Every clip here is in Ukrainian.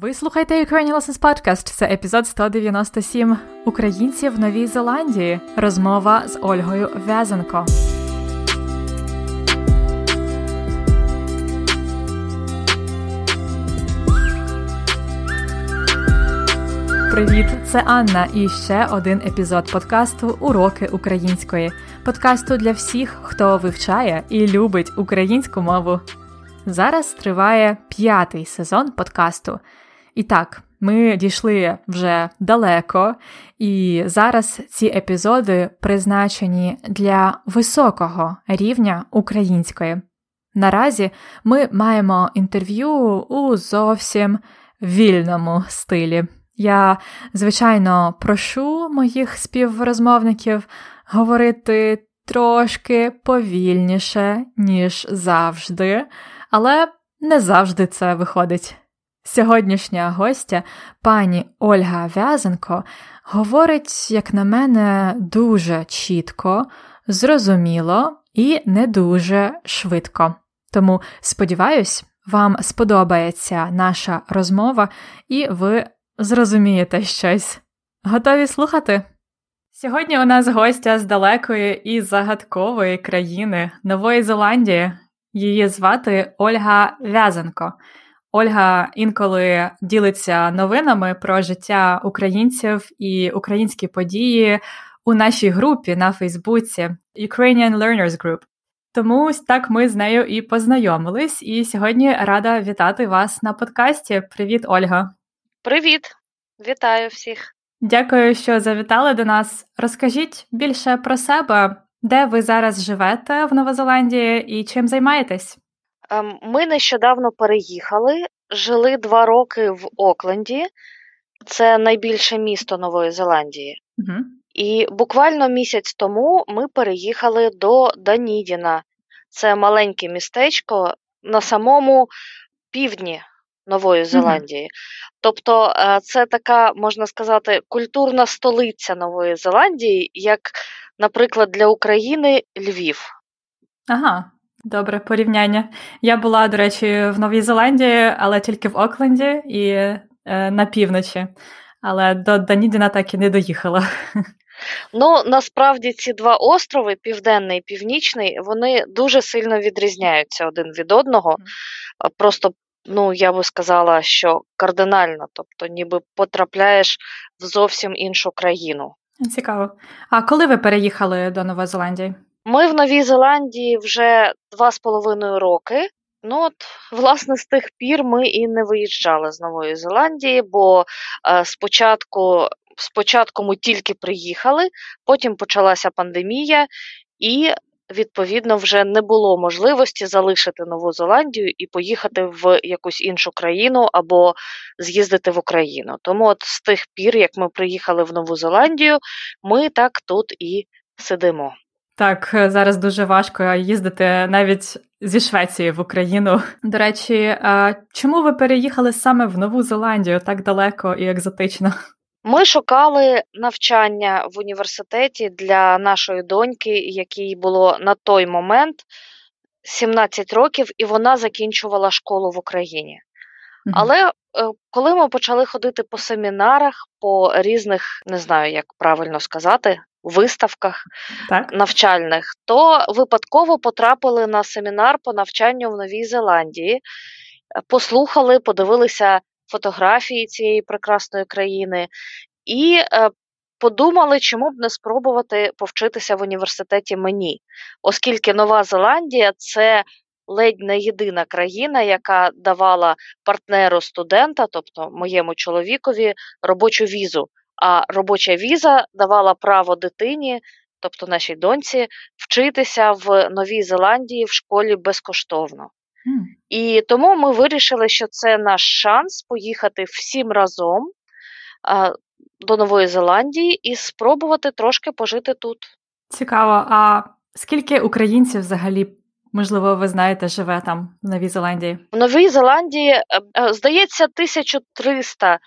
Ви слухаєте Ukrainian Lessons Podcast. Це епізод 197 Українці в Новій Зеландії. Розмова з Ольгою В'язенко. Привіт, це Анна. І ще один епізод подкасту Уроки української. Подкасту для всіх, хто вивчає і любить українську мову. Зараз триває п'ятий сезон подкасту. І так, ми дійшли вже далеко, і зараз ці епізоди призначені для високого рівня української. Наразі ми маємо інтерв'ю у зовсім вільному стилі. Я, звичайно, прошу моїх співрозмовників говорити трошки повільніше, ніж завжди, але не завжди це виходить. Сьогоднішня гостя, пані Ольга В'язенко, говорить, як на мене, дуже чітко, зрозуміло і не дуже швидко. Тому сподіваюсь, вам сподобається наша розмова, і ви зрозумієте щось. Готові слухати? Сьогодні у нас гостя з далекої і загадкової країни Нової Зеландії. Її звати Ольга В'язенко. Ольга інколи ділиться новинами про життя українців і українські події у нашій групі на Фейсбуці Ukrainian Learners Group. Тому так ми з нею і познайомились. І сьогодні рада вітати вас на подкасті. Привіт, Ольга. Привіт, вітаю всіх. Дякую, що завітали до нас. Розкажіть більше про себе, де ви зараз живете в Новозеландії і чим займаєтесь? Ем, ми нещодавно переїхали, жили два роки в Окленді, це найбільше місто Нової Зеландії. Угу. І буквально місяць тому ми переїхали до Данідіна. Це маленьке містечко на самому півдні Нової Зеландії. Угу. Тобто, е, це така, можна сказати, культурна столиця Нової Зеландії, як, наприклад, для України Львів. Ага. Добре порівняння. Я була, до речі, в Новій Зеландії, але тільки в Окленді і е, на півночі. Але до Данідіна так і не доїхала. Ну, насправді ці два острови, Південний і Північний, вони дуже сильно відрізняються один від одного. Просто, ну, я би сказала, що кардинально, тобто, ніби потрапляєш в зовсім іншу країну. Цікаво. А коли ви переїхали до Нової Зеландії? Ми в Новій Зеландії вже два з половиною роки. Ну от, власне, з тих пір ми і не виїжджали з Нової Зеландії, бо е, спочатку спочатку ми тільки приїхали, потім почалася пандемія, і, відповідно, вже не було можливості залишити Нову Зеландію і поїхати в якусь іншу країну або з'їздити в Україну. Тому от з тих пір, як ми приїхали в Нову Зеландію, ми так тут і сидимо. Так, е, зараз дуже важко їздити навіть зі Швеції в Україну. До речі, чому ви переїхали саме в Нову Зеландію так далеко і екзотично? Ми шукали навчання в університеті для нашої доньки, якій було на той момент 17 років, і вона закінчувала школу в Україні. Але е, коли ми почали ходити по семінарах, по різних, не знаю, як правильно сказати, виставках так. навчальних, то випадково потрапили на семінар по навчанню в Новій Зеландії, послухали, подивилися фотографії цієї прекрасної країни і е, подумали, чому б не спробувати повчитися в університеті мені, оскільки Нова Зеландія це. Ледь не єдина країна, яка давала партнеру студента, тобто моєму чоловікові, робочу візу а робоча віза давала право дитині, тобто нашій доньці, вчитися в Новій Зеландії в школі безкоштовно. І тому ми вирішили, що це наш шанс поїхати всім разом а, до Нової Зеландії і спробувати трошки пожити тут. Цікаво. А скільки українців взагалі? Можливо, ви знаєте, живе там в Новій Зеландії? В Новій Зеландії, е, е, здається, 1300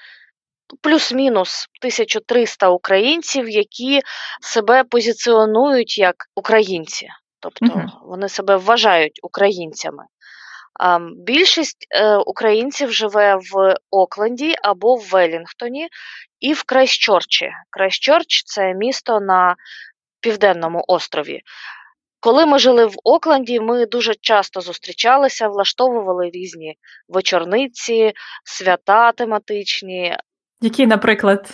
плюс-мінус 1300 українців, які себе позиціонують як українці, тобто угу. вони себе вважають українцями. Більшість е, українців живе в Окленді або в Велінгтоні і в Крайщорчі. Крайщорч це місто на південному острові. Коли ми жили в Окленді, ми дуже часто зустрічалися, влаштовували різні вечорниці, свята тематичні. Які, наприклад?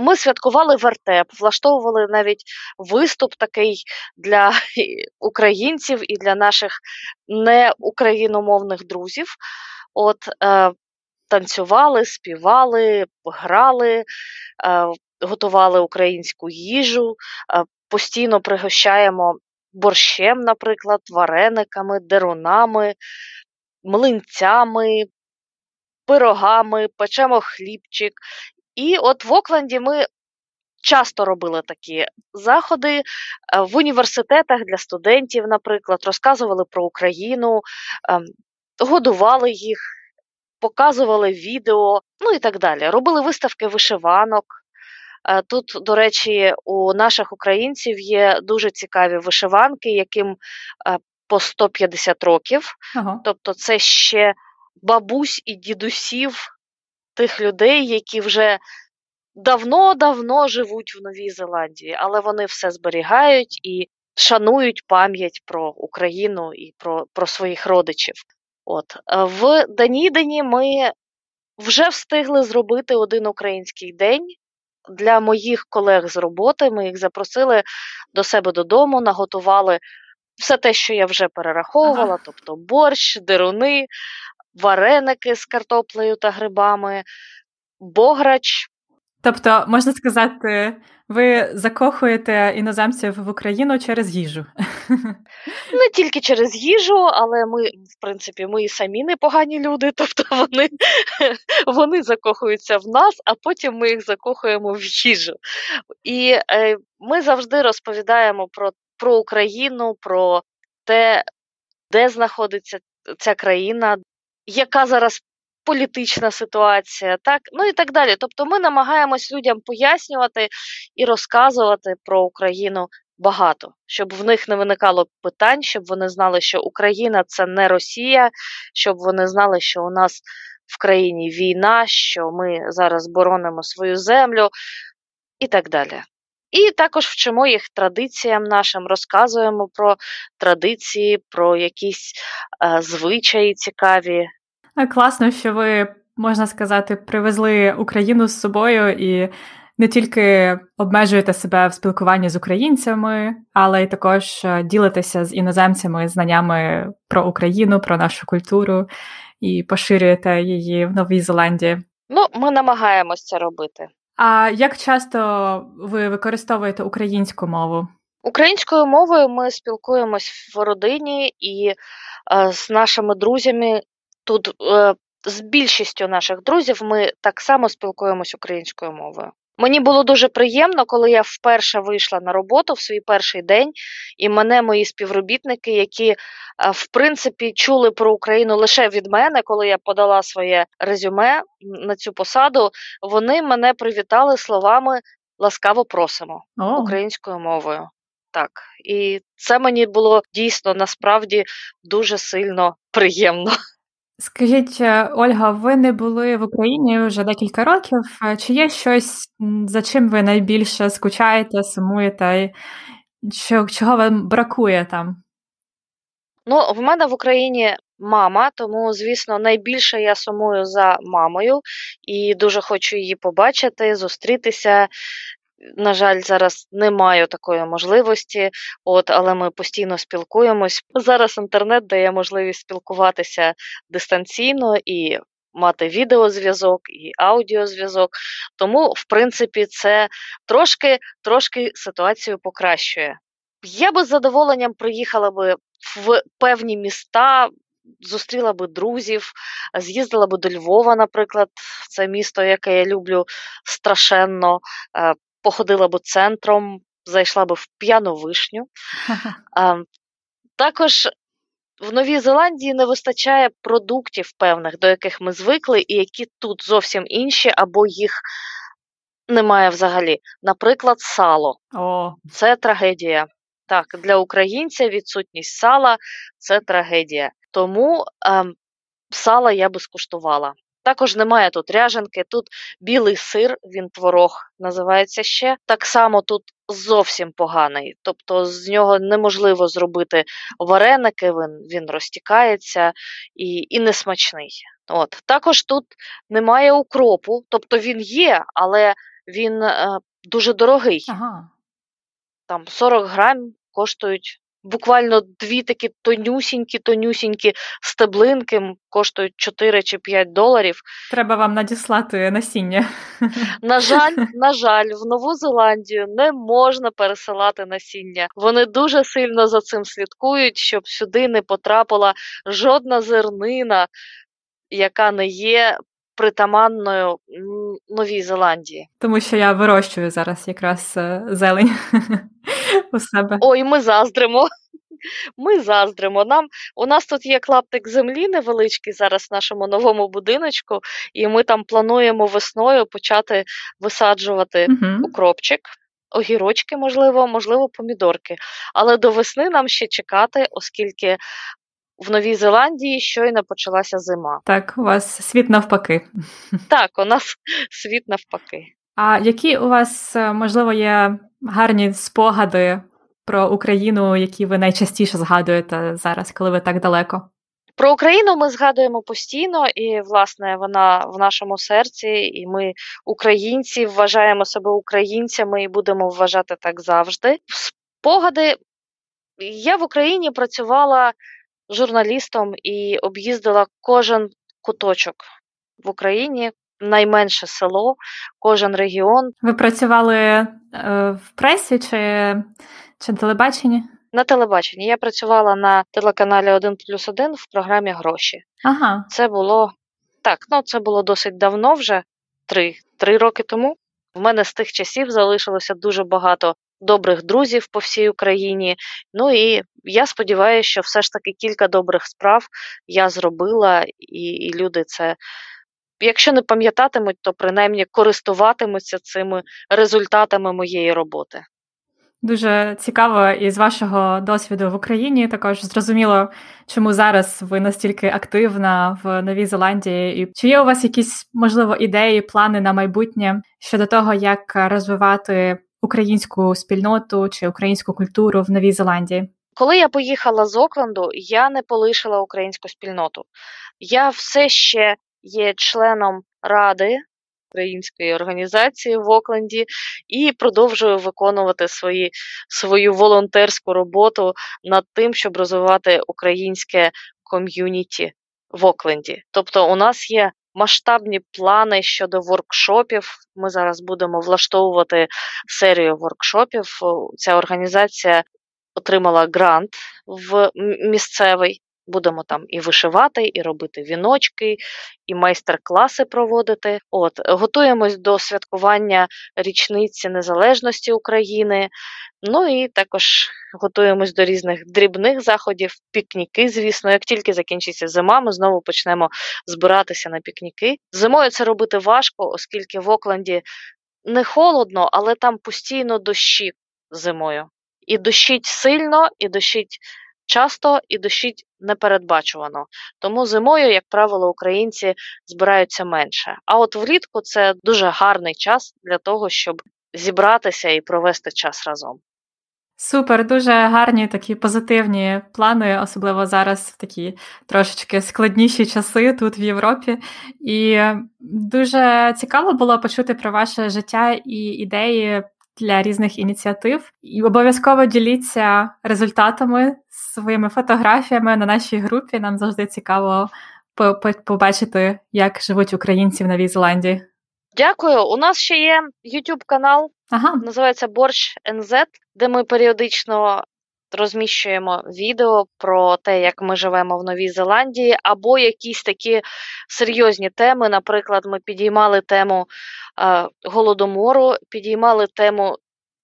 Ми святкували вертеп, влаштовували навіть виступ такий для українців і для наших неукраїномовних друзів. От е, танцювали, співали, грали, е, готували українську їжу, е, постійно пригощаємо борщем, наприклад, варениками, дерунами, млинцями, пирогами, печемо хлібчик. І от в Окленді ми часто робили такі заходи е, в університетах для студентів, наприклад, розказували про Україну, ем, годували їх, показували відео, ну і так далі. Робили виставки вишиванок. Е, тут, до речі, у наших українців є дуже цікаві вишиванки, яким е, по 150 років. Ага. Тобто, це ще бабусь і дідусів тих людей, які вже давно-давно живуть в Новій Зеландії, але вони все зберігають і шанують пам'ять про Україну і про, про своїх родичів. От е, в Данідені ми вже встигли зробити один український день. Для моїх колег з роботи ми їх запросили до себе додому, наготували все те, що я вже перераховувала, ага. тобто борщ, деруни, вареники з картоплею та грибами, бограч. Тобто, можна сказати, ви закохуєте іноземців в Україну через їжу. Не тільки через їжу, але ми, в принципі, ми і самі непогані люди, тобто вони вони закохуються в нас, а потім ми їх закохуємо в їжу. І е, ми завжди розповідаємо про, про Україну, про те, де знаходиться ця країна, яка зараз політична ситуація, так ну і так далі. Тобто, ми намагаємось людям пояснювати і розказувати про Україну багато, щоб в них не виникало питань, щоб вони знали, що Україна це не Росія, щоб вони знали, що у нас в країні війна, що ми зараз боронимо свою землю і так далі. І також вчимо їх традиціям нашим, розказуємо про традиції, про якісь е, звичаї цікаві, Класно, що ви, можна сказати, привезли Україну з собою і не тільки обмежуєте себе в спілкуванні з українцями, але й також е, ділитеся з іноземцями знаннями про Україну, про нашу культуру і поширюєте її в Новій Зеландії. Ну, ми намагаємось це робити. А як часто ви використовуєте українську мову? Українською мовою ми спілкуємось в родині і е, з нашими друзями Тут е, з більшістю наших друзів ми так само спілкуємось українською мовою. Мені було дуже приємно, коли я вперше вийшла на роботу в свій перший день, і мене мої співробітники, які е, в принципі чули про Україну лише від мене, коли я подала своє резюме на цю посаду, вони мене привітали словами ласкаво просимо О. українською мовою. Так, і це мені було дійсно насправді дуже сильно приємно. Скажіть, е, Ольга, ви не були в Україні вже декілька років. Е, чи є щось, за чим ви найбільше скучаєте, сумуєте, що, чого вам бракує там? Ну, в мене в Україні мама, тому, звісно, найбільше я сумую за мамою і дуже хочу її побачити, зустрітися, на жаль, зараз не маю такої можливості, от, але ми постійно спілкуємось. Зараз інтернет дає можливість спілкуватися дистанційно і мати відеозв'язок і аудіозв'язок. Тому, в принципі, це трошки, трошки ситуацію покращує. Я би з задоволенням приїхала би в певні міста. Зустріла би друзів, з'їздила би до Львова, наприклад, це місто, яке я люблю страшенно. Походила б центром, зайшла б в п'яну вишню. А, Також в Новій Зеландії не вистачає продуктів певних, до яких ми звикли, і які тут зовсім інші, або їх немає взагалі. Наприклад, сало. О. Це трагедія. Так, для українця відсутність сала це трагедія. Тому ем, сала я би скуштувала. Також немає тут ряженки, тут білий сир, він творог називається ще. Так само тут зовсім поганий. Тобто з нього неможливо зробити вареники, він він розтікається і і несмачний. От. Також тут немає укропу, тобто він є, але він е, дуже дорогий. Ага. Там 40 грам коштують буквально дві такі тонюсінькі, тонюсінькі стеблинки коштують 4 чи 5 доларів. Треба вам надіслати насіння. На жаль, на жаль, в Нову Зеландію не можна пересилати насіння. Вони дуже сильно за цим слідкують, щоб сюди не потрапила жодна зернина, яка не є. Притаманною Новій Зеландії, тому що я вирощую зараз якраз е, зелень у себе. Ой, ми заздримо. Ми заздримо. Нам у нас тут є клаптик землі невеличкий зараз в нашому новому будиночку, і ми там плануємо весною почати висаджувати угу. укропчик, огірочки, можливо, можливо, помідорки. Але до весни нам ще чекати, оскільки в Новій Зеландії щойно почалася зима. Так, у вас світ навпаки. Так, у нас світ навпаки. А які у вас, е, можливо, є гарні спогади про Україну, які ви найчастіше згадуєте зараз, коли ви так далеко? Про Україну ми згадуємо постійно, і, власне, вона в нашому серці, і ми, українці, вважаємо себе українцями і будемо вважати так завжди. Спогади я в Україні працювала журналістом і об'їздила кожен куточок в Україні, найменше село, кожен регіон. Ви працювали е, в пресі чи, чи на телебаченні? На телебаченні. Я працювала на телеканалі 1 плюс 1 в програмі Гроші. Ага. Це було так, ну це було досить давно вже, три, три роки тому. В мене з тих часів залишилося дуже багато добрих друзів по всій Україні. Ну і я сподіваюся, що все ж таки кілька добрих справ я зробила, і, і люди це якщо не пам'ятатимуть, то принаймні користуватимуться цими результатами моєї роботи. Дуже цікаво, і з вашого досвіду в Україні також зрозуміло, чому зараз ви настільки активна в Новій Зеландії, і чи є у вас якісь можливо ідеї, плани на майбутнє щодо того, як розвивати українську спільноту чи українську культуру в Новій Зеландії? Коли я поїхала з Окленду, я не полишила українську спільноту. Я все ще є членом ради української організації в Окленді і продовжую виконувати свої, свою волонтерську роботу над тим, щоб розвивати українське ком'юніті в Окленді. Тобто, у нас є масштабні плани щодо воркшопів. Ми зараз будемо влаштовувати серію воркшопів. Ця організація отримала грант в місцевий. Будемо там і вишивати, і робити віночки, і майстер-класи проводити. От готуємось до святкування річниці незалежності України. Ну і також готуємось до різних дрібних заходів, пікніки. Звісно, як тільки закінчиться зима, ми знову почнемо збиратися на пікніки. Зимою це робити важко, оскільки в Окленді не холодно, але там постійно дощі зимою. І дощить сильно, і дощить часто і дощить непередбачувано. Тому зимою, як правило, українці збираються менше. А от влітку це дуже гарний час для того, щоб зібратися і провести час разом. Супер, дуже гарні такі позитивні плани, особливо зараз в такі трошечки складніші часи тут в Європі. І дуже цікаво було почути про ваше життя і ідеї для різних ініціатив. І обов'язково діліться результатами своїми фотографіями на нашій групі. Нам завжди цікаво побачити, як живуть українці в Новій Зеландії. Дякую. У нас ще є YouTube канал, ага. називається Борщ НЗ, де ми періодично розміщуємо відео про те, як ми живемо в Новій Зеландії, або якісь такі серйозні теми. Наприклад, ми підіймали тему е, голодомору, підіймали тему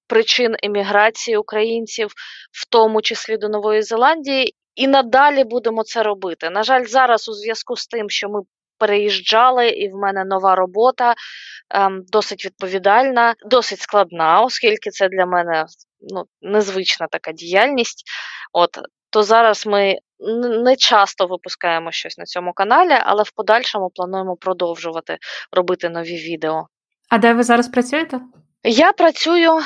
причин еміграції українців, в тому числі до Нової Зеландії, і надалі будемо це робити. На жаль, зараз у зв'язку з тим, що ми переїжджали, і в мене нова робота ем, досить відповідальна, досить складна, оскільки це для мене ну, незвична така діяльність. От то зараз ми не часто випускаємо щось на цьому каналі, але в подальшому плануємо продовжувати робити нові відео. А де ви зараз працюєте? Я працюю,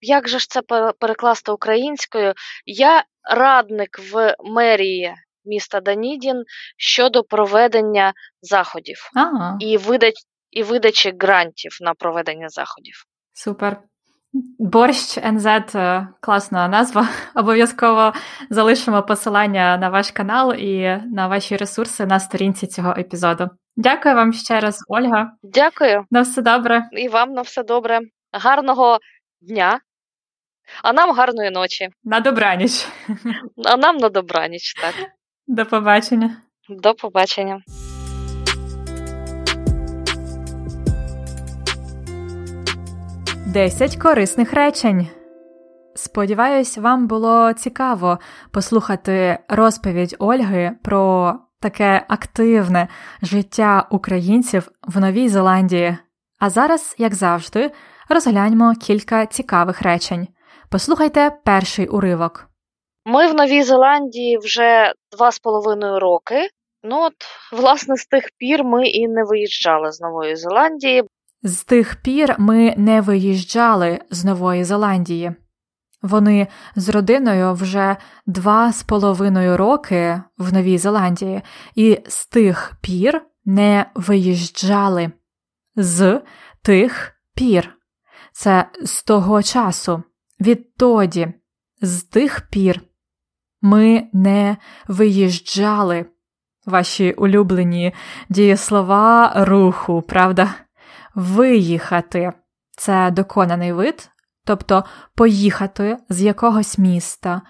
як же ж це перекласти українською? Я радник в мерії міста Данідін щодо проведення заходів ага. і видач, і видачі грантів на проведення заходів. Супер. Борщ НЗ класна назва. Обов'язково залишимо посилання на ваш канал і на ваші ресурси на сторінці цього епізоду. Дякую вам ще раз, Ольга. Дякую. На все добре. І вам на все добре. Гарного дня, а нам гарної ночі. На добраніч. А нам на добраніч, так. До побачення. До побачення. Десять корисних речень. Сподіваюсь, вам було цікаво послухати розповідь Ольги про таке активне життя українців в Новій Зеландії. А зараз, як завжди, розгляньмо кілька цікавих речень. Послухайте перший уривок. Ми в Новій Зеландії вже два з половиною роки. Ну от, власне, з тих пір ми і не виїжджали з Нової Зеландії. З тих пір ми не виїжджали з Нової Зеландії. Вони з родиною вже два з половиною роки в Новій Зеландії, і з тих пір не виїжджали. З тих пір. Це з того часу. Відтоді, з тих пір. Ми не виїжджали. Ваші улюблені дієслова руху, правда? Виїхати це доконаний вид, тобто поїхати з якогось міста,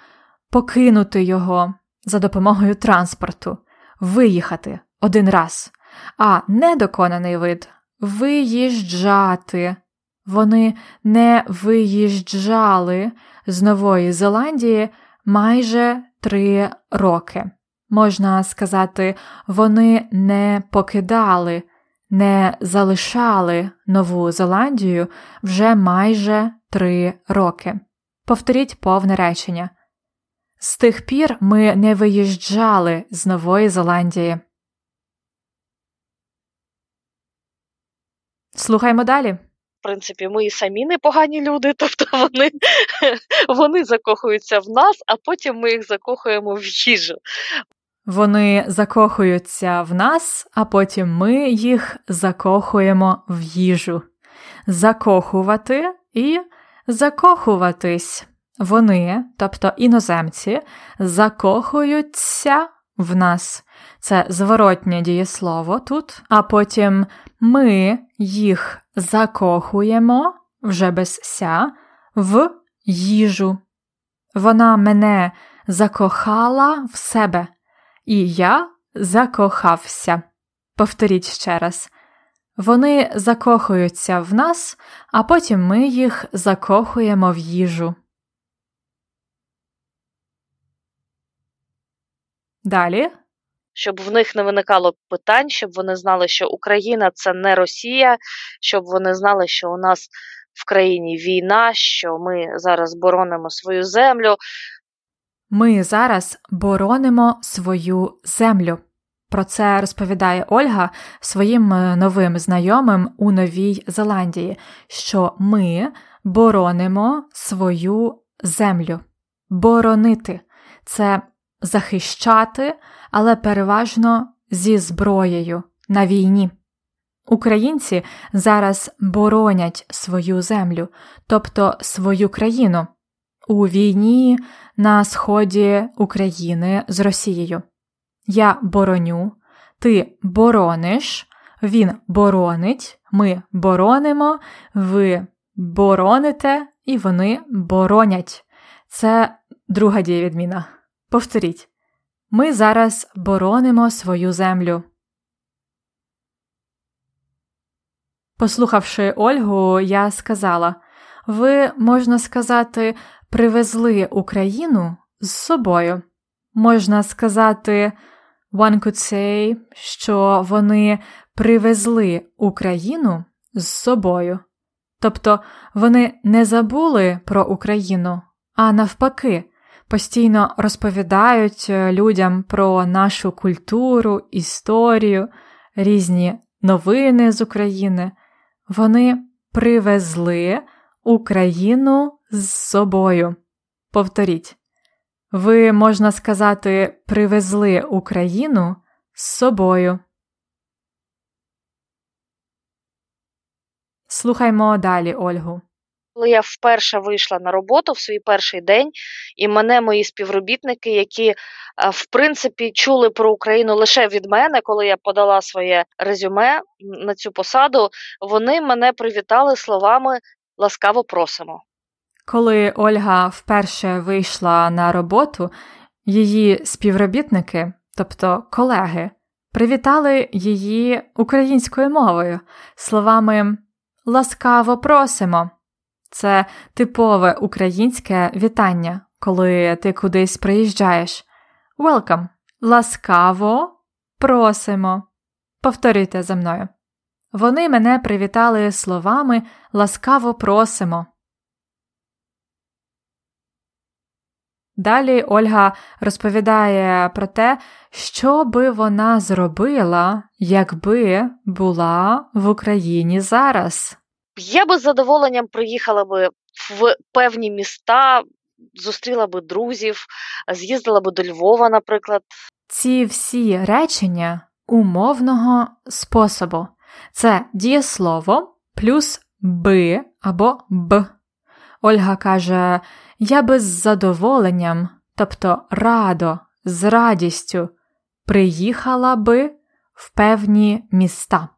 покинути його за допомогою транспорту, виїхати один раз, а недоконаний вид виїжджати. Вони не виїжджали з Нової Зеландії майже три роки. Можна сказати, вони не покидали, не залишали Нову Зеландію вже майже три роки. Повторіть повне речення. З тих пір ми не виїжджали з Нової Зеландії. Слухаймо далі. В принципі, ми і самі непогані люди, тобто вони вони закохуються в нас, а потім ми їх закохуємо в їжу. Вони закохуються в нас, а потім ми їх закохуємо в їжу. Закохувати і закохуватись. Вони, тобто іноземці, закохуються в нас. Це зворотнє дієслово тут, а потім ми їх закохуємо вже без ся в їжу. Вона мене закохала в себе, і я закохався. Повторіть ще раз. Вони закохуються в нас, а потім ми їх закохуємо в їжу. Далі. Щоб в них не виникало питань, щоб вони знали, що Україна це не Росія, щоб вони знали, що у нас в країні війна, що ми зараз боронимо свою землю. Ми зараз боронимо свою землю. Про це розповідає Ольга своїм е, новим знайомим у Новій Зеландії, що ми боронимо свою землю. Боронити це захищати, але переважно зі зброєю на війні. Українці зараз боронять свою землю, тобто свою країну у війні на сході України з Росією. Я бороню, ти борониш, він боронить, ми боронимо, ви бороните і вони боронять. Це друга дієвідміна. Повторіть. Ми зараз боронимо свою землю. Послухавши Ольгу, я сказала ви, можна сказати, привезли Україну з собою. Можна сказати, one could say, що вони привезли Україну з собою. Тобто вони не забули про Україну, а навпаки, постійно розповідають е, людям про нашу культуру, історію, різні новини з України. Вони привезли Україну з собою. Повторіть, ви, можна сказати, привезли Україну з собою. Слухаймо далі Ольгу. Коли я вперше вийшла на роботу в свій перший день, і мене мої співробітники, які е, в принципі чули про Україну лише від мене, коли я подала своє резюме на цю посаду, вони мене привітали словами ласкаво просимо. Коли Ольга вперше вийшла на роботу, її співробітники, тобто колеги, привітали її українською мовою словами ласкаво просимо. Це типове українське вітання, коли ти кудись приїжджаєш. Welcome! Ласкаво просимо. Повторюйте за мною. Вони мене привітали словами ласкаво просимо. Далі Ольга розповідає про те, що би вона зробила, якби була в Україні зараз. Я би з задоволенням приїхала би в певні міста, зустріла би друзів, з'їздила би до Львова, наприклад. Ці всі речення умовного способу це дієслово плюс би або б. Ольга каже: Я би з задоволенням, тобто радо, з радістю, приїхала би в певні міста.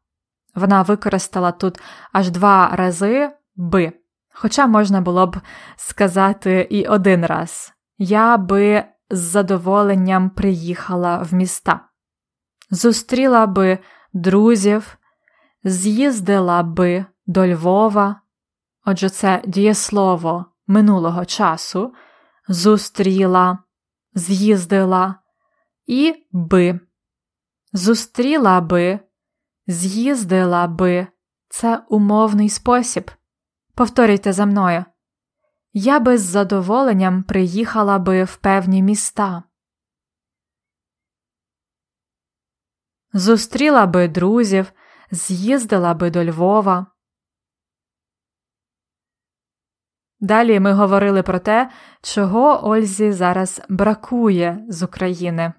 Вона використала тут аж два рази би, хоча можна було б сказати і один раз. Я би з задоволенням приїхала в міста, зустріла би друзів, з'їздила би до Львова. Отже, це дієслово минулого часу, зустріла, з'їздила і би, зустріла би з'їздила би це умовний спосіб. Повторюйте за мною. Я би з задоволенням приїхала би в певні міста. Зустріла би друзів, з'їздила би до Львова. Далі ми говорили про те, чого Ользі зараз бракує з України.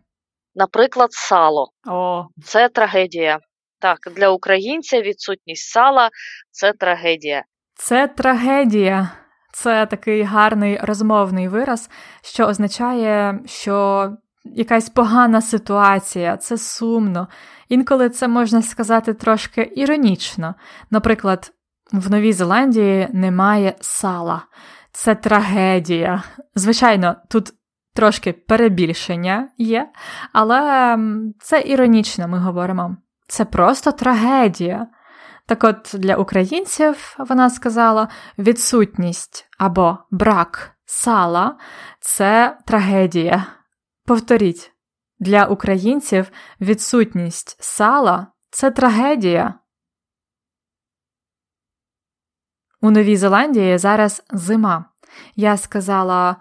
Наприклад, сало. О. Це трагедія. Так, для українця відсутність сала це трагедія. Це трагедія. Це такий гарний розмовний вираз, що означає, що якась погана ситуація, це сумно. Інколи це можна сказати трошки іронічно. Наприклад, в Новій Зеландії немає сала. Це трагедія. Звичайно, тут трошки перебільшення є, але це іронічно ми говоримо. Це просто трагедія. Так от для українців вона сказала відсутність або брак сала це трагедія. Повторіть, для українців відсутність сала це трагедія. У Новій Зеландії зараз зима. Я сказала.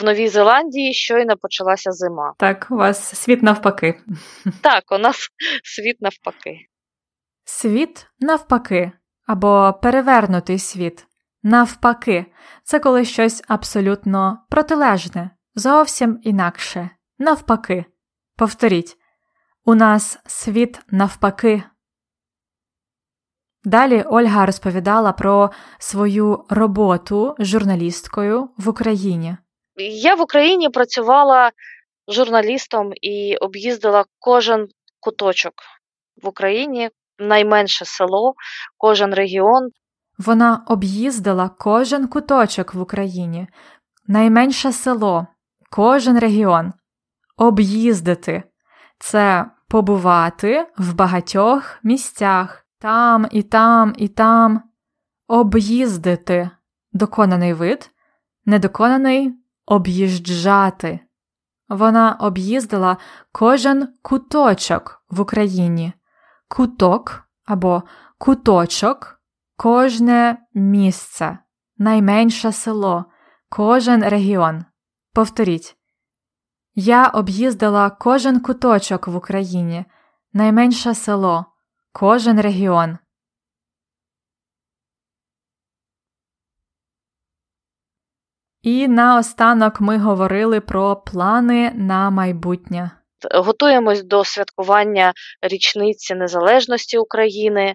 В Новій Зеландії щойно почалася зима. Так, у вас світ навпаки. Так, у нас світ навпаки. Світ навпаки, або перевернутий світ. Навпаки, це коли щось абсолютно протилежне, зовсім інакше. Навпаки. Повторіть у нас світ навпаки. Далі Ольга розповідала про свою роботу журналісткою в Україні. Я в Україні працювала журналістом і об'їздила кожен куточок в Україні, найменше село, кожен регіон. Вона об'їздила кожен куточок в Україні, найменше село, кожен регіон. Об'їздити це побувати в багатьох місцях, там і там і там. Об'їздити доконаний вид, недоконаний об'їжджати. Вона об'їздила кожен куточок в Україні, куток або куточок, кожне місце, найменше село, кожен регіон. Повторіть. Я об'їздила кожен куточок в Україні, найменше село, кожен регіон. І наостанок ми говорили про плани на майбутнє. Готуємось до святкування річниці Незалежності України.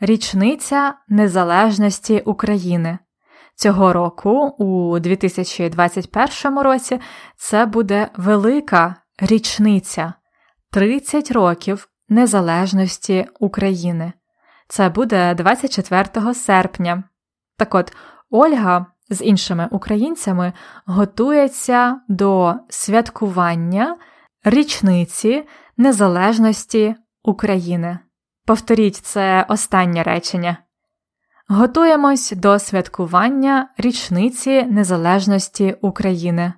Річниця Незалежності України. Цього року, у 2021 році, це буде велика річниця 30 років Незалежності України. Це буде 24 серпня. Так от, Ольга з іншими українцями готується до святкування річниці Незалежності України. Повторіть це останнє речення. Готуємось до святкування річниці Незалежності України.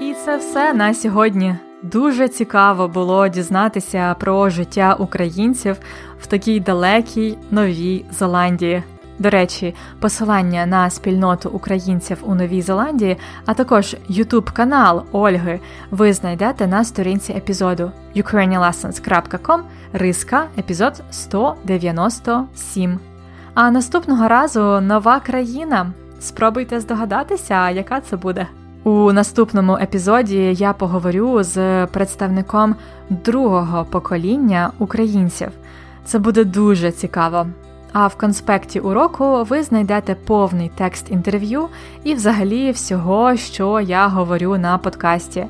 І це все на сьогодні. Дуже цікаво було дізнатися про життя українців в такій далекій Новій Зеландії. До речі, посилання на спільноту українців у Новій Зеландії, а також YouTube канал Ольги ви знайдете на сторінці епізоду ukrainianlessons.com риска епізод 197. А наступного разу нова країна. Спробуйте здогадатися, яка це буде. У наступному епізоді я поговорю з представником другого покоління українців. Це буде дуже цікаво. А в конспекті уроку ви знайдете повний текст інтерв'ю і, взагалі, всього, що я говорю на подкасті,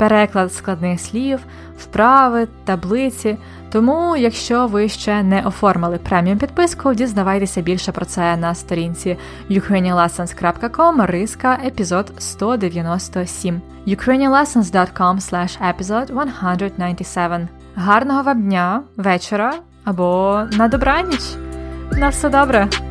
переклад складних слів, вправи, таблиці. Тому, якщо ви ще не оформили преміум підписку, дізнавайтеся більше про це на сторінці ukrainianlessons.com риска епізод 197 ukrainianlessons.com slash episode 197 Гарного вам дня, вечора або на добраніч! На все добре!